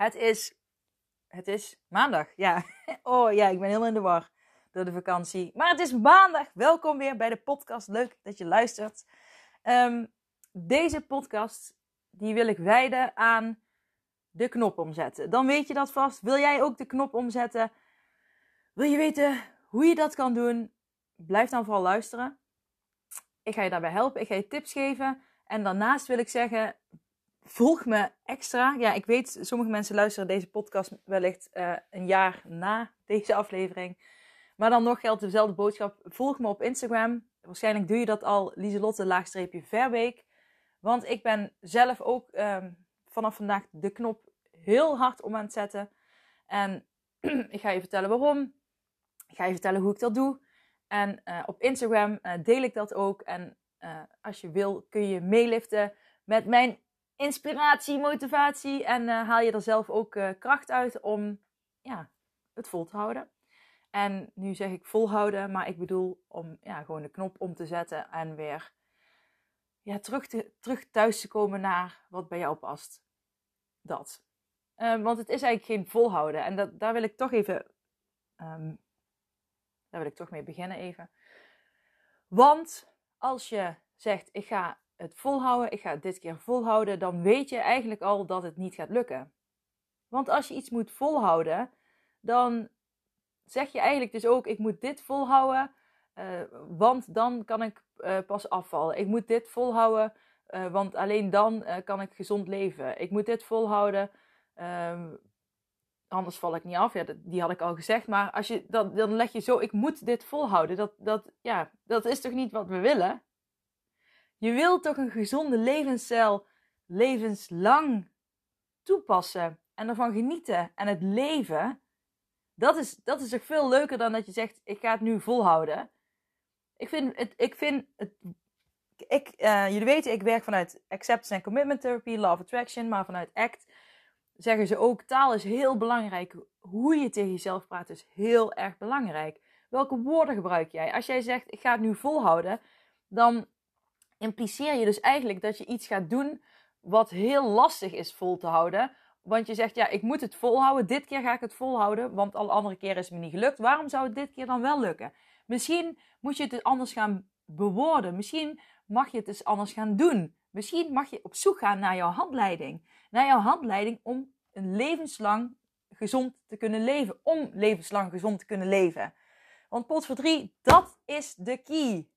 Het is, het is maandag, ja. Oh ja, ik ben helemaal in de war door de vakantie. Maar het is maandag. Welkom weer bij de podcast. Leuk dat je luistert. Ehm, deze podcast, die wil ik wijden aan de knop omzetten. Dan weet je dat vast. Wil jij ook de knop omzetten? Wil je weten hoe je dat kan doen? Blijf dan vooral luisteren. Ik ga je daarbij helpen. Ik ga je tips geven. En daarnaast wil ik zeggen, volg me extra. Ja, ik weet, sommige mensen luisteren deze podcast wellicht uh, een jaar na deze aflevering. Maar dan nog geldt dezelfde boodschap. Volg me op Instagram. Waarschijnlijk doe je dat al, Lieselotte laagstreepje Verbeek. Want ik ben zelf ook um, vanaf vandaag de knop heel hard om aan het zetten. En ik ga je vertellen waarom. Ik ga je vertellen hoe ik dat doe. En uh, op Instagram uh, deel ik dat ook. En als je wil kun je meeliften met mijn inspiratie, motivatie en uh, haal je er zelf ook uh, kracht uit om ja, het vol te houden. En nu zeg ik volhouden, maar ik bedoel om ja, gewoon de knop om te zetten en weer ja, terug, te, terug thuis te komen naar wat bij jou past. Dat. Um, want het is eigenlijk geen volhouden. En dat, daar wil ik toch even. Um, daar wil ik toch mee beginnen even. Want als je zegt: ik ga het volhouden, ik ga het dit keer volhouden, dan weet je eigenlijk al dat het niet gaat lukken. Want als je iets moet volhouden, dan zeg je eigenlijk dus ook: ik moet dit volhouden, uh, want dan kan ik uh, pas afvallen. Ik moet dit volhouden, uh, want alleen dan kan ik gezond leven. Ik moet dit volhouden, ehm, anders val ik niet af. Ja, dat, die had ik al gezegd. Maar als je, dan, dan leg je zo: ik moet dit volhouden. Dat, dat, ja, dat is toch niet wat we willen? Je wilt toch een gezonde levensstijl levenslang toepassen en ervan genieten en het leven. Dat is, dat is toch veel leuker dan dat je zegt: ik ga het nu volhouden. Ik vind het, ik vind het, ik, uh, jullie weten, ik werk vanuit Acceptance and Commitment Therapy, of Attraction, maar vanuit ACT zeggen ze ook: taal is heel belangrijk. Hoe je tegen jezelf praat is heel erg belangrijk. Welke woorden gebruik jij? Als jij zegt: ik ga het nu volhouden, dan impliceer je dus eigenlijk dat je iets gaat doen wat heel lastig is vol te houden. Want je zegt, ja, ik moet het volhouden. Dit keer ga ik het volhouden, want alle andere keren is het me niet gelukt. Waarom zou het dit keer dan wel lukken? Misschien moet je het dus anders gaan bewoorden. Misschien mag je het dus anders gaan doen. Misschien mag je op zoek gaan naar jouw handleiding. Naar jouw handleiding om een levenslang gezond te kunnen leven. Om levenslang gezond te kunnen leven. Want pot voor drie, dat is de key.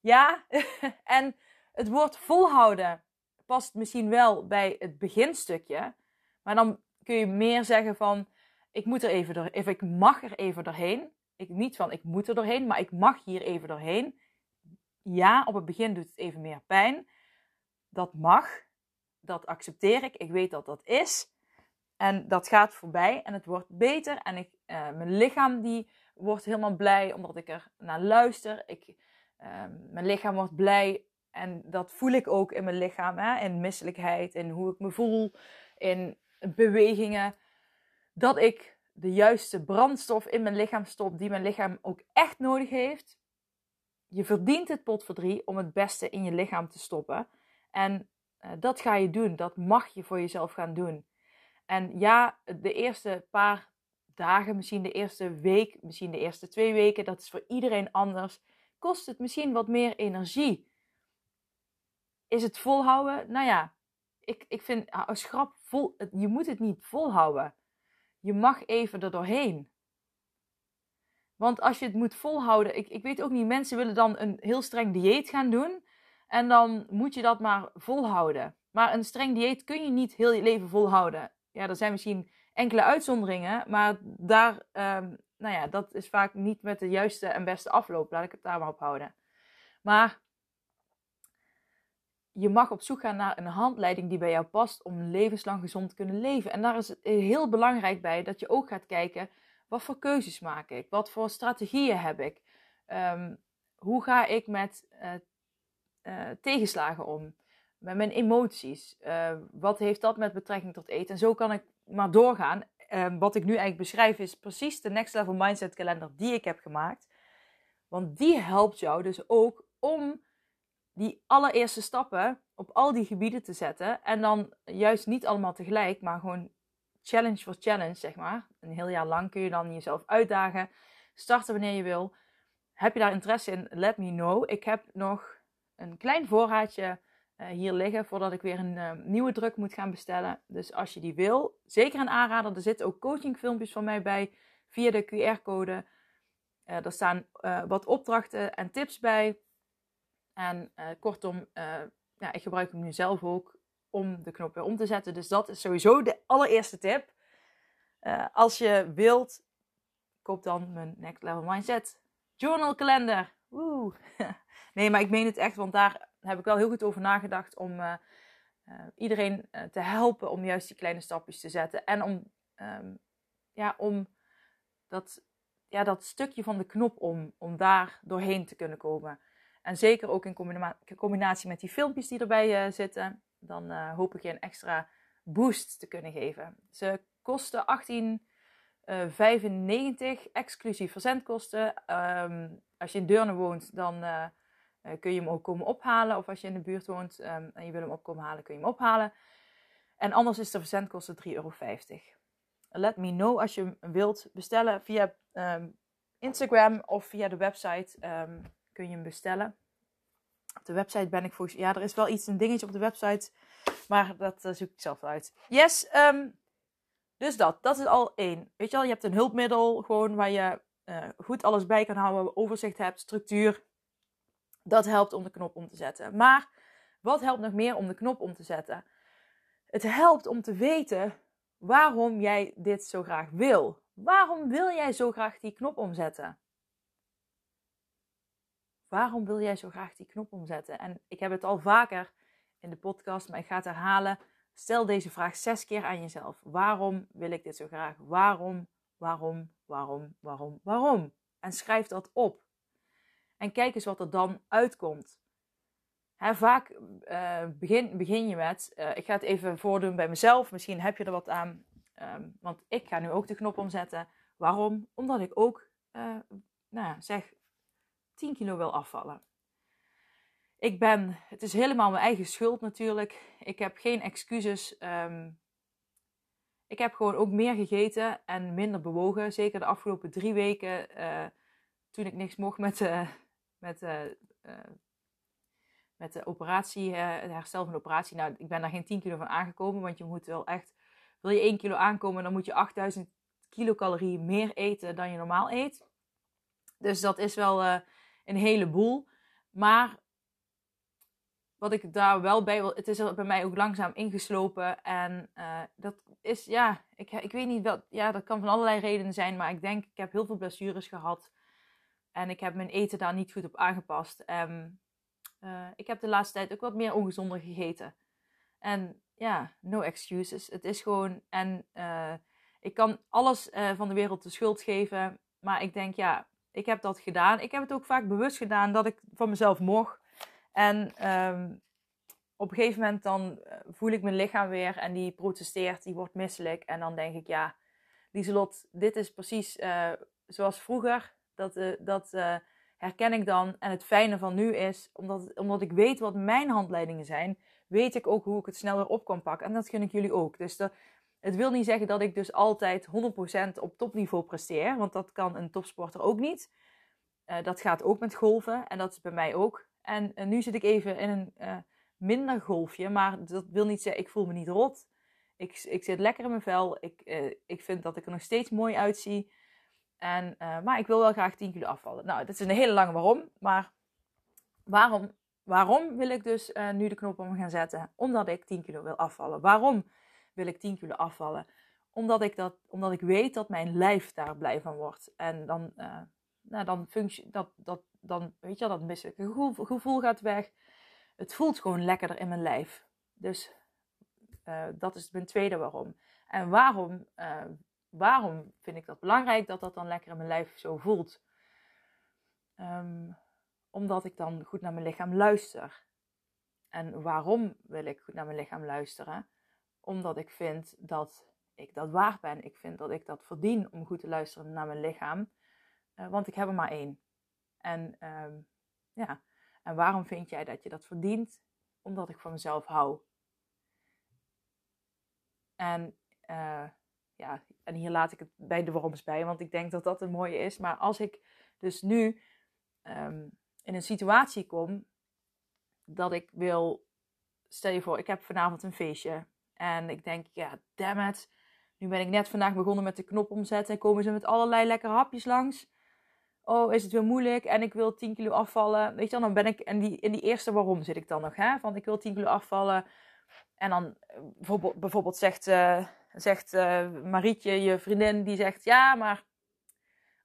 Ja, en het woord volhouden past misschien wel bij het beginstukje. Maar dan kun je meer zeggen van, ik moet er even door, of ik mag er even doorheen. Ik, niet van, ik moet er doorheen, maar ik mag hier even doorheen. Ja, op het begin doet het even meer pijn. Dat mag. Dat accepteer ik. Ik weet dat dat is. En dat gaat voorbij en het wordt beter. En ik, uh, mijn lichaam die wordt helemaal blij omdat ik er naar luister. Ik, Um, mijn lichaam wordt blij en dat voel ik ook in mijn lichaam. Hè? In misselijkheid, in hoe ik me voel, in bewegingen. Dat ik de juiste brandstof in mijn lichaam stop die mijn lichaam ook echt nodig heeft. Je verdient het pot voor drie om het beste in je lichaam te stoppen. En uh, dat ga je doen. Dat mag je voor jezelf gaan doen. En ja, de eerste paar dagen, misschien de eerste week, misschien de eerste twee weken, dat is voor iedereen anders kost het misschien wat meer energie. Is het volhouden? Nou ja, ik, ik vind ah, als grap, vol, je moet het niet volhouden. Je mag even er doorheen. Want als je het moet volhouden, ik, ik weet ook niet, mensen willen dan een heel streng dieet gaan doen. En dan moet je dat maar volhouden. Maar een streng dieet kun je niet heel je leven volhouden. Ja, er zijn misschien enkele uitzonderingen, maar daar, um, nou ja, dat is vaak niet met de juiste en beste afloop. Laat ik het daar maar op houden. Maar je mag op zoek gaan naar een handleiding die bij jou past om levenslang gezond te kunnen leven. En daar is het heel belangrijk bij dat je ook gaat kijken, wat voor keuzes maak ik? Wat voor strategieën heb ik? Ehm, hoe ga ik met uh, uh, tegenslagen om? Met mijn emoties? Uh, wat heeft dat met betrekking tot eten? En zo kan ik maar doorgaan. Ehm, wat ik nu eigenlijk beschrijf is precies de Next Level Mindset kalender die ik heb gemaakt. Want die helpt jou dus ook om die allereerste stappen op al die gebieden te zetten. En dan juist niet allemaal tegelijk, maar gewoon challenge voor challenge, zeg maar. Een heel jaar lang kun je dan jezelf uitdagen. Starten wanneer je wil. Heb je daar interesse in? Let me know. Ik heb nog een klein voorraadje hier liggen voordat ik weer een uh, nieuwe druk moet gaan bestellen. Dus als je die wil, zeker een aanrader. Er zitten ook coachingfilmpjes van mij bij via de QR-code. Uh, er staan wat opdrachten en tips bij. En kortom, ja, ik gebruik hem nu zelf ook om de knop weer om te zetten. Dus dat is sowieso de allereerste tip. als je wilt, koop dan mijn Next Level Mindset Journal Calendar. Woe. nee, maar ik meen het echt, want daar heb ik wel heel goed over nagedacht om uh, uh, iedereen uh, te helpen om juist die kleine stapjes te zetten. En om, um, ja, om dat, ja, dat stukje van de knop om, om daar doorheen te kunnen komen. En zeker ook in combina combinatie met die filmpjes die erbij zitten. Dan hoop ik je een extra boost te kunnen geven. Ze kosten 18 95 exclusief verzendkosten. Um, als je in Deurne woont, dan uh, kun je hem ook komen ophalen. Of als je in de buurt woont um, en je wil hem opkomen halen, kun je hem ophalen. En anders is de verzendkosten 3,50 euro. Let me know als je hem wilt bestellen via um, Instagram of via de website kun je hem bestellen. Op de website ben ik volgens ja, er is wel iets, een dingetje op de website, maar dat uh, zoek ik zelf uit. Yes, dus dat, dat is al één. Weet je wel, je hebt een hulpmiddel gewoon waar je uh, goed alles bij kan houden, overzicht hebt, structuur. Dat helpt om de knop om te zetten. Maar wat helpt nog meer om de knop om te zetten? Het helpt om te weten waarom jij dit zo graag wil. Waarom wil jij zo graag die knop omzetten? Waarom wil jij zo graag die knop omzetten? En ik heb het al vaker in de podcast, maar ik ga het herhalen. Stel deze vraag zes keer aan jezelf. Waarom wil ik dit zo graag? Waarom, waarom, waarom, waarom, waarom? En schrijf dat op. En kijk eens wat er dan uitkomt. Vaak uh, begin, begin je met, uh, ik ga het even voordoen bij mezelf, misschien heb je er wat aan, um, want ik ga nu ook de knop omzetten. Waarom? Omdat ik ook, uh, nou ja, zeg, 10 kilo wil afvallen. Ik ben, het is helemaal mijn eigen schuld natuurlijk. Ik heb geen excuses. Um, ik heb gewoon ook meer gegeten en minder bewogen. Zeker de afgelopen drie weken, toen ik niks mocht met, met, uh, met de operatie, het herstel van de operatie. Nou, ik ben daar geen 10 kilo van aangekomen, want je moet wel echt, wil je 1 kilo aankomen, dan moet je 8000 kilocalorieën meer eten dan je normaal eet. Dus dat is wel een heleboel. Maar wat ik daar wel bij wil, het is er bij mij ook langzaam ingeslopen. En dat is, ja, ik, ik weet niet wat, ja, dat kan van allerlei redenen zijn. Maar ik denk, ik heb heel veel blessures gehad. En ik heb mijn eten daar niet goed op aangepast. En uh, ik heb de laatste tijd ook wat meer ongezonder gegeten. En ja, no excuses. Het is gewoon, en uh, ik kan alles van de wereld de schuld geven. Maar ik denk, ja, ik heb dat gedaan. Ik heb het ook vaak bewust gedaan dat ik van mezelf mocht. En um, op een gegeven moment dan eh, voel ik mijn lichaam weer en die protesteert, die wordt misselijk. En dan denk ik, ja, Lieselot, dit is precies zoals vroeger. Dat, uh, dat herken ik dan. En het fijne van nu is, omdat, omdat ik weet wat mijn handleidingen zijn, weet ik ook hoe ik het sneller op kan pakken. En dat gun ik jullie ook. Dus het wil niet zeggen dat ik dus altijd 100% op topniveau presteer, want dat kan een topsporter ook niet. dat gaat ook met golven en dat is bij mij ook. En, nu zit ik even in een minder golfje, maar dat wil niet zeggen, ik voel me niet rot. Ik, ik zit lekker in mijn vel. Ik, ik vind dat ik er nog steeds mooi uitzie. En, uh, maar ik wil wel graag 10 kilo afvallen. Nou, dat is een hele lange waarom. Maar waarom, waarom wil ik dus nu de knop om gaan zetten? Omdat ik 10 kilo wil afvallen. Waarom wil ik 10 kilo afvallen? omdat ik, dat, omdat ik weet dat mijn lijf daar blij van wordt. En dan, uh, nou, dan, functie, dat, dat, dan weet je dat misselijke gevoel, gaat weg. Het voelt gewoon lekkerder in mijn lijf. Dus dat is mijn tweede waarom. En waarom, waarom vind ik dat belangrijk dat dat dan lekker in mijn lijf zo voelt? Um, omdat ik dan goed naar mijn lichaam luister. En waarom wil ik goed naar mijn lichaam luisteren? Omdat ik vind dat ik dat waard ben. Ik vind dat ik dat verdien om goed te luisteren naar mijn lichaam. Uh, want ik heb er maar één. En um, ja, en waarom vind jij dat je dat verdient? Omdat ik van mezelf hou. En uh, ja, en hier laat ik het bij de waaroms bij, want ik denk dat dat een mooie is. Maar als ik dus nu um, in een situatie kom dat ik wil, stel je voor, ik heb vanavond een feestje en ik denk, ja, damn it, nu ben ik net vandaag begonnen met de knop omzetten en komen ze met allerlei lekkere hapjes langs. Oh, is het weer moeilijk en ik wil 10 kilo afvallen. Weet je, dan ben ik in die, in die eerste waarom zit ik dan nog, hè? Van ik wil 10 kilo afvallen. En dan eh, bijvoorbeeld, bijvoorbeeld zegt, uh, zegt uh, Marietje, je vriendin, die zegt ja, maar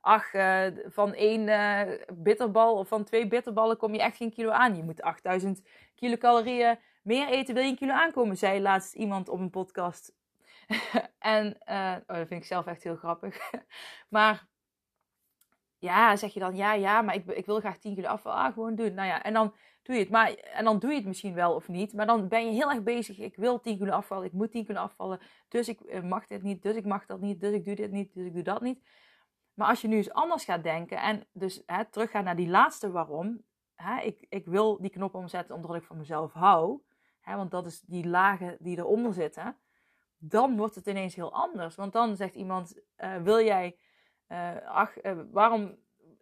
ach, uh, van één uh, bitterbal of van twee bitterballen kom je echt geen kilo aan. Je moet 8000 kilocalorieën meer eten, wil je een kilo aankomen, zei laatst iemand op een podcast. en oh, dat vind ik zelf echt heel grappig. maar ja, zeg je dan ja, ja, maar ik, ik wil graag 10 kilo afvallen. Ah, gewoon doen. Nou ja, en dan doe je het. Maar, en dan doe je het misschien wel of niet. Maar dan ben je heel erg bezig. Ik wil 10 kilo afvallen. Ik moet 10 kilo afvallen. Dus ik mag dit niet. Dus ik mag dat niet. Dus ik doe dit niet. Dus ik doe dat niet. Maar als je nu eens anders gaat denken en dus hè, teruggaat naar die laatste waarom. Hè, ik, ik wil die knop omzetten omdat ik van mezelf hou. Hè, want dat is die lagen die eronder zitten. Dan wordt het ineens heel anders. Want dan zegt iemand, uh, wil jij, uh, ach, waarom,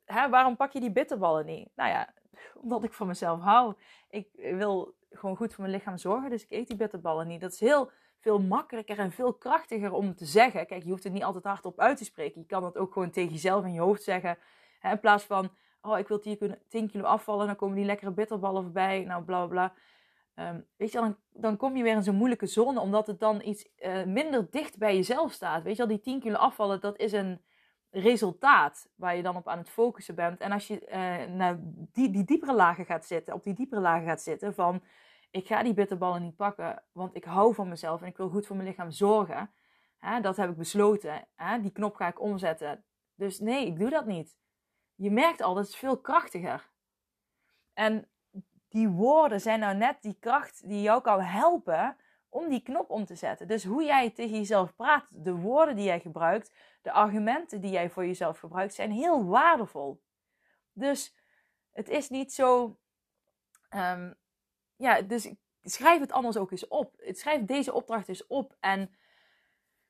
hè, waarom pak je die bitterballen niet? Nou ja, omdat ik van mezelf hou. Ik wil gewoon goed voor mijn lichaam zorgen, dus ik eet die bitterballen niet. Dat is heel veel makkelijker en veel krachtiger om te zeggen. Kijk, je hoeft het niet altijd hardop uit te spreken. Je kan het ook gewoon tegen jezelf in je hoofd zeggen. Hè, in plaats van, oh, ik wil 10 kilo afvallen, dan komen die lekkere bitterballen voorbij. Nou, bla bla. Um, weet je, dan, dan kom je weer in zo'n moeilijke zone, omdat het dan iets uh, minder dicht bij jezelf staat. Weet je wel, die 10 kilo afvallen, dat is een resultaat waar je dan op aan het focussen bent. En als je uh, naar die, die diepere lagen gaat zitten, op die diepere lagen gaat zitten van ik ga die bitterballen niet pakken, want ik hou van mezelf en ik wil goed voor mijn lichaam zorgen. dat heb ik besloten. die knop ga ik omzetten. Dus nee, ik doe dat niet. Je merkt al, dat is veel krachtiger. En die woorden zijn nou net die kracht die jou kan helpen om die knop om te zetten. Dus hoe jij tegen jezelf praat, de woorden die jij gebruikt, de argumenten die jij voor jezelf gebruikt, zijn heel waardevol. Dus het is niet zo um, ja, dus schrijf het anders ook eens op. Schrijf deze opdracht eens op. En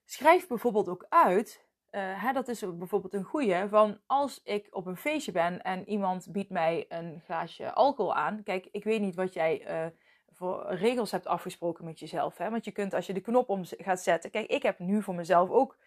schrijf bijvoorbeeld ook uit. Uh, hè, dat is bijvoorbeeld een goeie. Van als ik op een feestje ben en iemand biedt mij een glaasje alcohol aan. Kijk, ik weet niet wat jij uh, voor regels hebt afgesproken met jezelf. Hè? Want je kunt als je de knop om gaat zetten. Kijk, ik heb nu voor mezelf ook.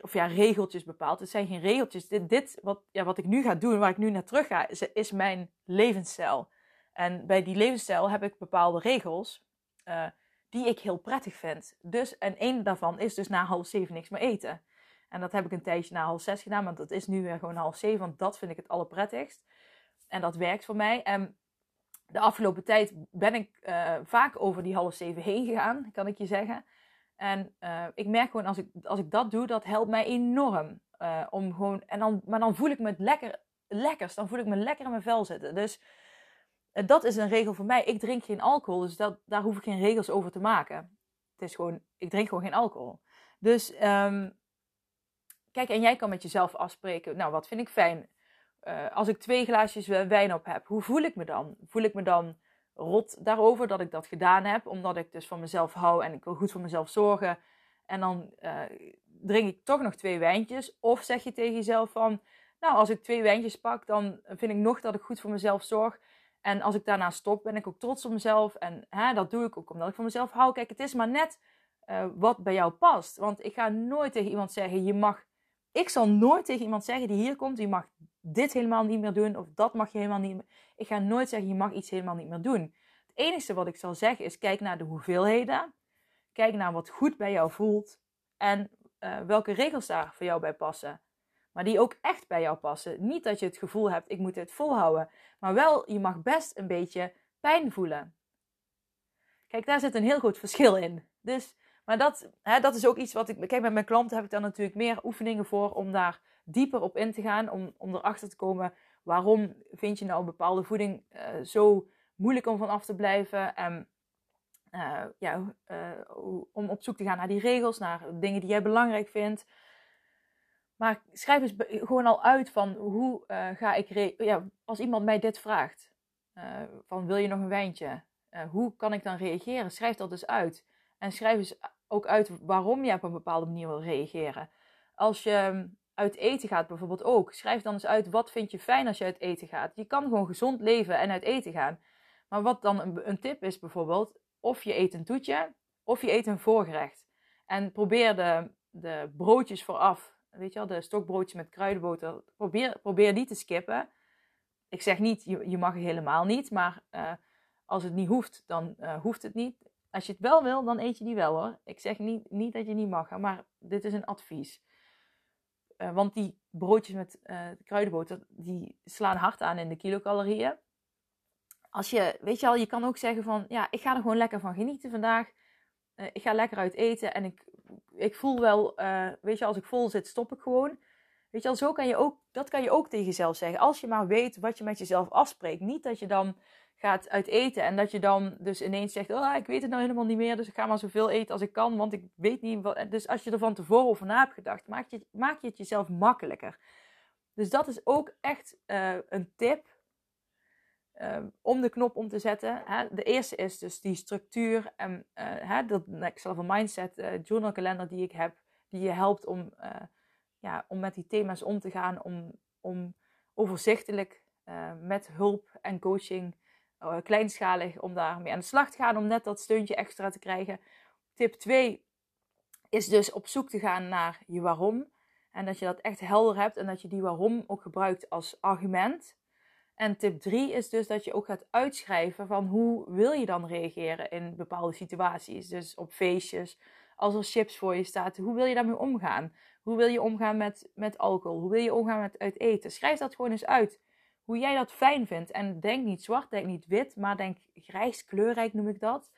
Of ja, regeltjes bepaald. Het zijn geen regeltjes. Dit, dit wat, ja, wat ik nu ga doen, waar ik nu naar terug ga, is, mijn levensstijl. En bij die levensstijl heb ik bepaalde regels uh, die ik heel prettig vind. Dus, en één daarvan is dus na half zeven niks meer eten. En dat heb ik een tijdje na half zes gedaan, want dat is nu weer gewoon half zeven, want dat vind ik het allerprettigst. En dat werkt voor mij. En de afgelopen tijd ben ik uh, vaak over die half zeven heen gegaan, kan ik je zeggen. En uh, ik merk gewoon als ik, als ik dat doe, dat helpt mij enorm. Uh, om gewoon, en dan, maar dan voel ik me het lekker, lekkers. Dan voel ik me lekker in mijn vel zitten. Dus dat is een regel voor mij. Ik drink geen alcohol, dus dat, daar hoef ik geen regels over te maken. Het is gewoon, ik drink gewoon geen alcohol. Dus um, kijk, en jij kan met jezelf afspreken. Nou, wat vind ik fijn? Als ik twee glaasjes wijn op heb, hoe voel ik me dan? Voel ik me dan rot daarover dat ik dat gedaan heb, omdat ik dus van mezelf hou en ik wil goed voor mezelf zorgen. En dan uh, drink ik toch nog twee wijntjes. Of zeg je tegen jezelf van, nou, als ik twee wijntjes pak, dan vind ik nog dat ik goed voor mezelf zorg. En als ik daarna stop, ben ik ook trots op mezelf. En hè, dat doe ik ook omdat ik van mezelf hou. Kijk, het is maar net uh, wat bij jou past. Want ik ga nooit tegen iemand zeggen, je mag... Ik zal nooit tegen iemand zeggen die hier komt, je mag dit helemaal niet meer doen. Of dat mag je helemaal niet meer... Ik ga nooit zeggen, je mag iets helemaal niet meer doen. Het enige wat ik zal zeggen is, kijk naar de hoeveelheden. Kijk naar wat goed bij jou voelt. en uh, welke regels daar voor jou bij passen. Maar die ook echt bij jou passen. Niet dat je het gevoel hebt, ik moet dit volhouden. Maar wel, je mag best een beetje pijn voelen. Kijk, daar zit een heel groot verschil in. Dus, maar dat, hè, dat is ook iets wat ik. Kijk, met mijn klanten heb ik dan natuurlijk meer oefeningen voor om daar dieper op in te gaan. Om, om erachter te komen waarom vind je nou bepaalde voeding uh, zo moeilijk om van af te blijven. En uh, ja, uh, om op zoek te gaan naar die regels, naar dingen die jij belangrijk vindt. Maar schrijf eens gewoon al uit van hoe ga ik. Ja, als iemand mij dit vraagt: van wil je nog een wijntje? hoe kan ik dan reageren? Schrijf dat dus uit. En schrijf eens ook uit waarom je op een bepaalde manier wil reageren. Als je uit eten gaat bijvoorbeeld ook. Schrijf dan eens uit wat vind je fijn als je uit eten gaat. Je kan gewoon gezond leven en uit eten gaan. Maar wat dan een, een tip is bijvoorbeeld, of je eet een toetje, of je eet een voorgerecht. En probeer de, de broodjes vooraf, weet je wel, de stokbroodjes met kruidenboter, probeer, probeer die te skippen. Ik zeg niet, je, je mag helemaal niet, maar uh, als het niet hoeft, dan uh, hoeft het niet. Als je het wel wil, dan eet je die wel hoor. Ik zeg niet, niet dat je niet mag, maar dit is een advies. Uh, want die broodjes met kruidenboter, die slaan hard aan in de kilocalorieën als je, weet je al, je kan ook zeggen van, ja, ik ga er gewoon lekker van genieten vandaag. Uh, ik ga lekker uit eten en ik, ik voel wel, uh, weet je, als ik vol zit, stop ik gewoon. Weet je al, zo kan je ook, dat kan je ook tegen jezelf zeggen. Als je maar weet wat je met jezelf afspreekt. Niet dat je dan gaat uit eten en dat je dan dus ineens zegt, oh, ik weet het nou helemaal niet meer, dus ik ga maar zoveel eten als ik kan, want ik weet niet wat. Dus als je er van tevoren over na hebt gedacht, maak je, maak je het jezelf makkelijker. Dus dat is ook echt uh, een tip um, om de knop om te zetten. Hè. De eerste is dus die structuur en uh, hè, dat next level mindset uh, journal kalender die ik heb, die je helpt om, ja, om met die thema's om te gaan, om, om overzichtelijk met hulp en coaching, kleinschalig, om daarmee aan de slag te gaan, om net dat steuntje extra te krijgen. Tip 2 is dus op zoek te gaan naar je waarom. En dat je dat echt helder hebt en dat je die waarom ook gebruikt als argument. En tip 3 is dus dat je ook gaat uitschrijven van hoe wil je dan reageren in bepaalde situaties. Dus op feestjes, als er chips voor je staat, hoe wil je daarmee omgaan? Hoe wil je omgaan met, met alcohol? Hoe wil je omgaan met uit eten? Schrijf dat gewoon eens uit. Hoe jij dat fijn vindt. En denk niet zwart, denk niet wit, maar denk grijs, kleurrijk noem ik dat.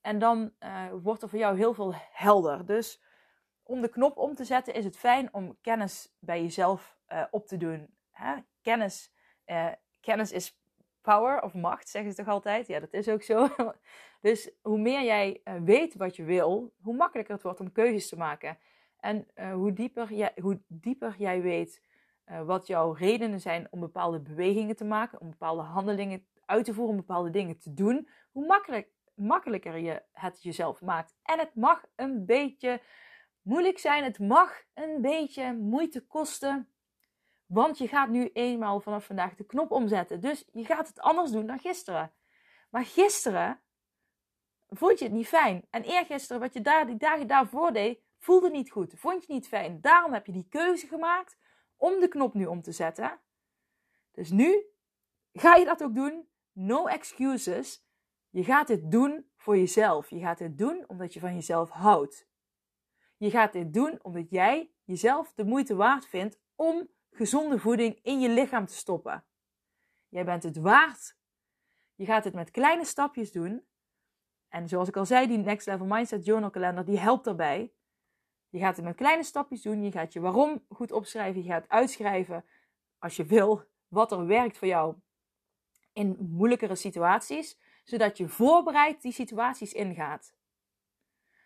En dan uh, wordt er voor jou heel veel helder. Dus om de knop om te zetten is het fijn om kennis bij jezelf uh, op te doen. Hè? Kennis uh, kennis is power of macht, zeggen ze toch altijd? Ja, dat is ook zo. Dus hoe meer jij weet wat je wil, hoe makkelijker het wordt om keuzes te maken. En hoe, dieper jij, hoe dieper jij weet uh, wat jouw redenen zijn om bepaalde bewegingen te maken, om bepaalde handelingen uit te voeren, om bepaalde dingen te doen, hoe makkelijk, makkelijker je het jezelf maakt. En het mag een beetje moeilijk zijn, het mag een beetje moeite kosten. Want je gaat nu eenmaal vanaf vandaag de knop omzetten. Dus je gaat het anders doen dan gisteren. Maar gisteren vond je het niet fijn. En eergisteren, wat je daar, die dagen daarvoor deed, voelde niet goed. Vond je niet fijn. Daarom heb je die keuze gemaakt om de knop nu om te zetten. Dus nu ga je dat ook doen. No excuses. Je gaat dit doen voor jezelf. Je gaat dit doen omdat je van jezelf houdt. Je gaat dit doen omdat jij jezelf de moeite waard vindt om gezonde voeding in je lichaam te stoppen. Jij bent het waard. Je gaat het met kleine stapjes doen. En zoals ik al zei, die Next Level Mindset Journal Calendar, die helpt daarbij. Je gaat het met kleine stapjes doen. Je gaat je waarom goed opschrijven. Je gaat uitschrijven, als je wil, wat er werkt voor jou in moeilijkere situaties. Zodat je voorbereid die situaties ingaat.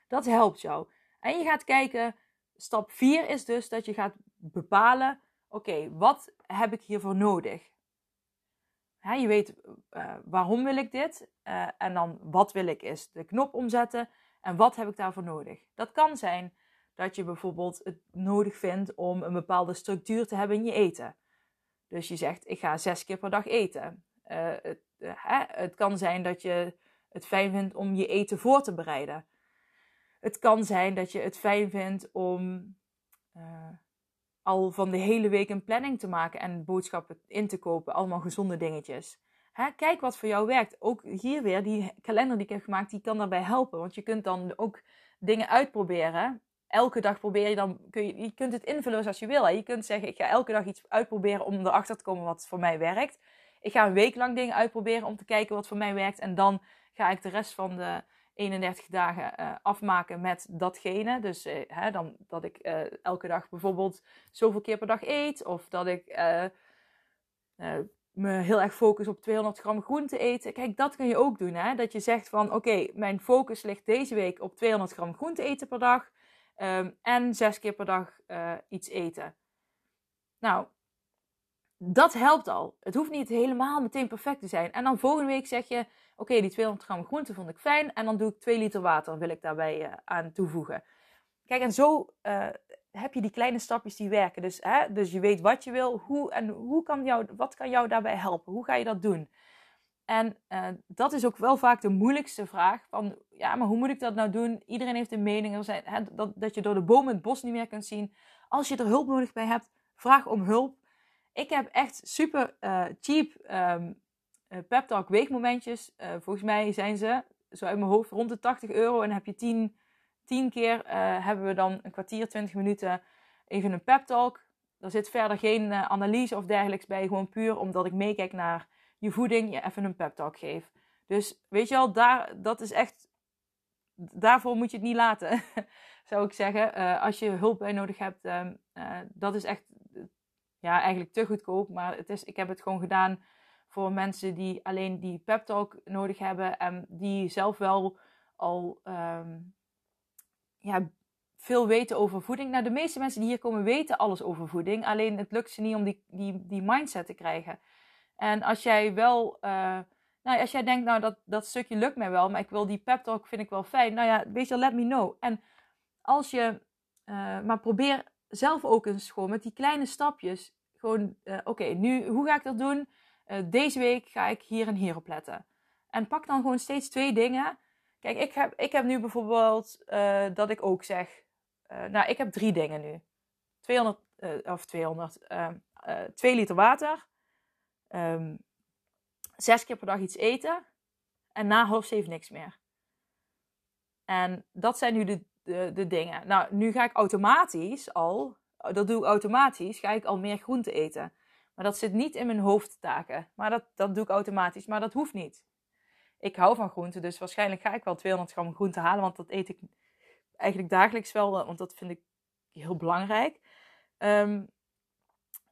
Dat helpt jou. En je gaat kijken, stap 4 is dus dat je gaat bepalen oké, wat heb ik hiervoor nodig? je weet uh, waarom wil ik dit uh, en dan wat wil ik is de knop omzetten en wat heb ik daarvoor nodig. Dat kan zijn dat je bijvoorbeeld het nodig vindt om een bepaalde structuur te hebben in je eten. Dus je zegt ik ga zes keer per dag eten. Uh, het, het kan zijn dat je het fijn vindt om je eten voor te bereiden. Het kan zijn dat je het fijn vindt om al van de hele week een planning te maken en boodschappen in te kopen. Allemaal gezonde dingetjes. Hè, kijk wat voor jou werkt. Ook hier weer, die kalender die ik heb gemaakt, die kan daarbij helpen. Want je kunt dan ook dingen uitproberen. Elke dag probeer je dan, kun je, je kunt het invullen zoals je wil. Hè? Je kunt zeggen, ik ga elke dag iets uitproberen om erachter te komen wat voor mij werkt. Ik ga een week lang dingen uitproberen om te kijken wat voor mij werkt. En dan ga ik de rest van de 31 dagen uh, afmaken met datgene. Dus uh, hè, dan, dat ik uh, elke dag bijvoorbeeld zoveel keer per dag eet. Of dat ik me heel erg focus op 200 gram groente eten. Kijk, dat kun je ook doen. Hè? Dat je zegt van oké, mijn focus ligt deze week op 200 gram groente eten per dag. Um, en zes keer per dag iets eten. Nou, dat helpt al. Het hoeft niet helemaal meteen perfect te zijn. En dan volgende week zeg je: Oké, die 200 gram groente vond ik fijn. En dan doe ik 2 liter water, wil ik daarbij uh, aan toevoegen. Kijk, en zo uh, heb je die kleine stapjes die werken. Dus, hè, dus je weet wat je wil. Hoe, en hoe kan jou, wat kan jou daarbij helpen? Hoe ga je dat doen? En dat is ook wel vaak de moeilijkste vraag. Van, ja, maar hoe moet ik dat nou doen? Iedereen heeft een mening. Er zijn, hè, dat, dat je door de bomen het bos niet meer kunt zien. Als je er hulp nodig bij hebt, vraag om hulp. Ik heb echt super uh, cheap um, pep talk weegmomentjes. Uh, volgens mij zijn ze zo uit mijn hoofd rond de 80 euro. En heb je 10, 10 keer hebben we dan een kwartier, 20 minuten even een pep talk. Er zit verder geen analyse of dergelijks bij. Gewoon puur omdat ik meekijk naar je voeding, je even een pep talk geef. Dus weet je wel, daar, dat is echt. Daarvoor moet je het niet laten, zou ik zeggen. als je hulp bij nodig hebt, uh, dat is echt ja, eigenlijk te goedkoop. Maar het is, ik heb het gewoon gedaan voor mensen die alleen die pep talk nodig hebben. En die zelf wel al um, ja, veel weten over voeding. Nou, de meeste mensen die hier komen weten alles over voeding. Alleen het lukt ze niet om die, die, die mindset te krijgen. En als jij wel... Uh, nou, als jij denkt, nou, dat, dat stukje lukt mij wel, maar ik wil die pep talk, vind ik wel fijn. Nou ja, weet je, let me know. En als je, uh, maar probeer zelf ook eens gewoon met die kleine stapjes. Gewoon, uh, oké, nu, hoe ga ik dat doen? Uh, deze week ga ik hier en hier op letten. En pak dan gewoon steeds twee dingen. Kijk, ik heb, ik heb nu bijvoorbeeld dat ik ook zeg. nou, ik heb drie dingen nu: 200, of 200, 2 liter water. Um, zes keer per dag iets eten. En na half zeven niks meer. En dat zijn nu de, de, de dingen. Nou, nu ga ik automatisch al, dat doe ik automatisch, ga ik al meer groente eten. Maar dat zit niet in mijn hoofdtaken. Maar dat, dat doe ik automatisch. Maar dat hoeft niet. Ik hou van groente, dus waarschijnlijk ga ik wel 200 gram groente halen. Want dat eet ik eigenlijk dagelijks wel, want dat vind ik heel belangrijk. Um,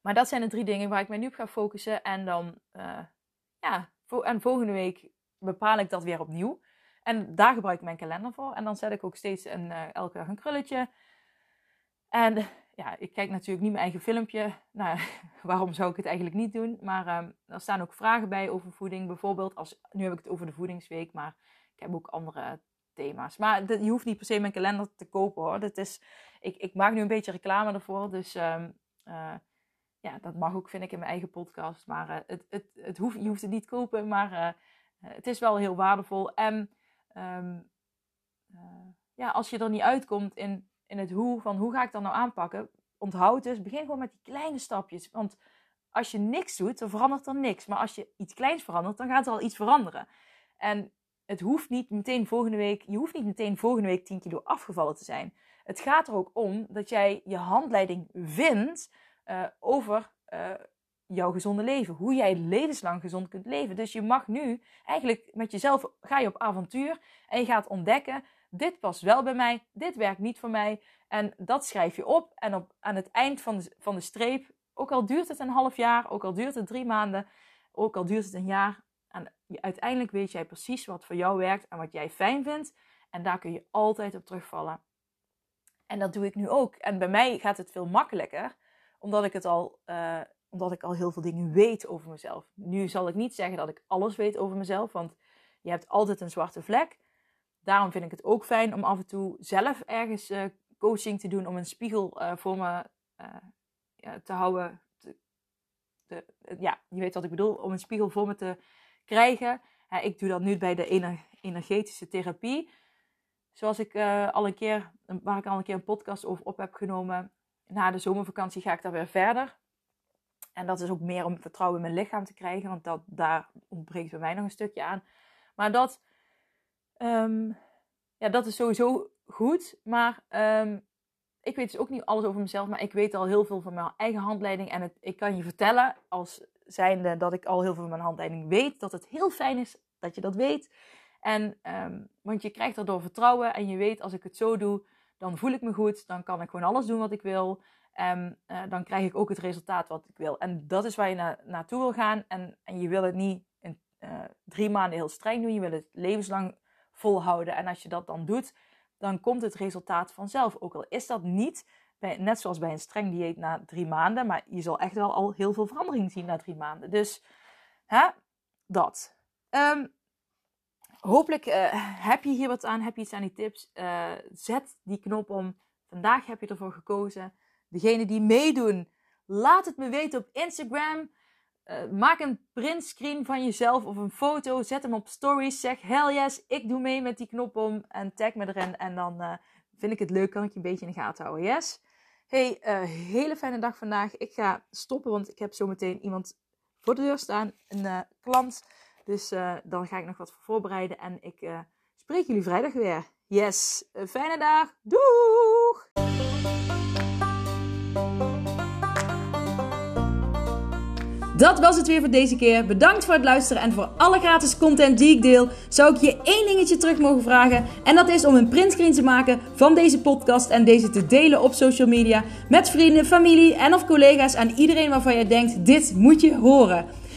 maar dat zijn de drie dingen waar ik mij nu op ga focussen. En dan, uh, ja, en volgende week bepaal ik dat weer opnieuw. En daar gebruik ik mijn kalender voor. En dan zet ik ook steeds een, uh, elke dag een krulletje. En ja, ik kijk natuurlijk niet mijn eigen filmpje. Nou, waarom zou ik het eigenlijk niet doen? Maar um, er staan ook vragen bij over voeding. Bijvoorbeeld, als, nu heb ik het over de voedingsweek, maar ik heb ook andere thema's. Maar dat, je hoeft niet per se mijn kalender te kopen hoor. Dat is, ik, ik maak nu een beetje reclame ervoor. Dus um, uh, ja, dat mag ook, vind ik, in mijn eigen podcast. Maar uh, het, het, het hoeft, je hoeft het niet kopen, maar uh, het is wel heel waardevol. En uh, ja, als je er niet uitkomt in, in het hoe, van hoe ga ik dat nou aanpakken, onthoud dus, begin gewoon met die kleine stapjes. Want als je niks doet, dan verandert er niks. Maar als je iets kleins verandert, dan gaat er al iets veranderen. En het hoeft niet meteen volgende week, je hoeft niet meteen volgende week 10 kilo afgevallen te zijn. Het gaat er ook om dat jij je handleiding vindt uh, over uh, jouw gezonde leven. Hoe jij levenslang gezond kunt leven. Dus je mag nu eigenlijk met jezelf ga je op avontuur en je gaat ontdekken. Dit past wel bij mij, dit werkt niet voor mij. En dat schrijf je op. En op, aan het eind van de, van de streep, ook al duurt het een half jaar, ook al duurt het drie maanden, ook al duurt het een jaar. En uiteindelijk weet jij precies wat voor jou werkt en wat jij fijn vindt. En daar kun je altijd op terugvallen. En dat doe ik nu ook. En bij mij gaat het veel makkelijker omdat ik het al, uh, omdat ik al heel veel dingen weet over mezelf. Nu zal ik niet zeggen dat ik alles weet over mezelf, want je hebt altijd een zwarte vlek. Daarom vind ik het ook fijn om af en toe zelf ergens uh, coaching te doen om een spiegel uh, voor me te houden. Te, ja, je weet wat ik bedoel, om een spiegel voor me te krijgen. ik doe dat nu bij de ener energetische therapie. Zoals ik al een keer, waar ik al een keer een podcast over op heb genomen na de zomervakantie ga ik daar weer verder. En dat is ook meer om vertrouwen in mijn lichaam te krijgen, want dat, daar ontbreekt bij mij nog een stukje aan. Maar dat, um, ja, dat is sowieso goed. Maar um, ik weet dus ook niet alles over mezelf, maar ik weet al heel veel van mijn eigen handleiding. En het, ik kan je vertellen, als zijnde dat ik al heel veel van mijn handleiding weet, dat het heel fijn is dat je dat weet. En, ehm, want je krijgt daardoor vertrouwen en je weet, als ik het zo doe, dan voel ik me goed. Dan kan ik gewoon alles doen wat ik wil. En uh, dan krijg ik ook het resultaat wat ik wil. En dat is waar je na, naartoe wil gaan. En, en je wil het niet in uh, drie maanden heel streng doen. Je wil het levenslang volhouden. En als je dat dan doet, dan komt het resultaat vanzelf. Ook al is dat niet, bij, net zoals bij een streng dieet na drie maanden. Maar je zal echt wel al heel veel verandering zien na drie maanden. Dus hè, dat. Um, hopelijk uh, heb je hier wat aan, heb je iets aan die tips. Uh, zet die knop om. Vandaag heb je ervoor gekozen. Degene die meedoen, laat het me weten op Instagram. Uh, maak een printscreen van jezelf of een foto. Zet hem op stories. Zeg hell yes, ik doe mee met die knop om. En tag me erin. En dan vind ik het leuk, kan ik je een beetje in de gaten houden. Yes? Hey, hele fijne dag vandaag. Ik ga stoppen, want ik heb zometeen iemand voor de deur staan. Een klant. Dus uh, dan ga ik nog wat voor voorbereiden. En ik uh, spreek jullie vrijdag weer. Yes, een fijne dag. Doeg! Dat was het weer voor deze keer. Bedankt voor het luisteren en voor alle gratis content die ik deel. Zou ik je één dingetje terug mogen vragen? En dat is om een printscreen te maken van deze podcast en deze te delen op social media met vrienden, familie en of collega's en iedereen waarvan je denkt: dit moet je horen.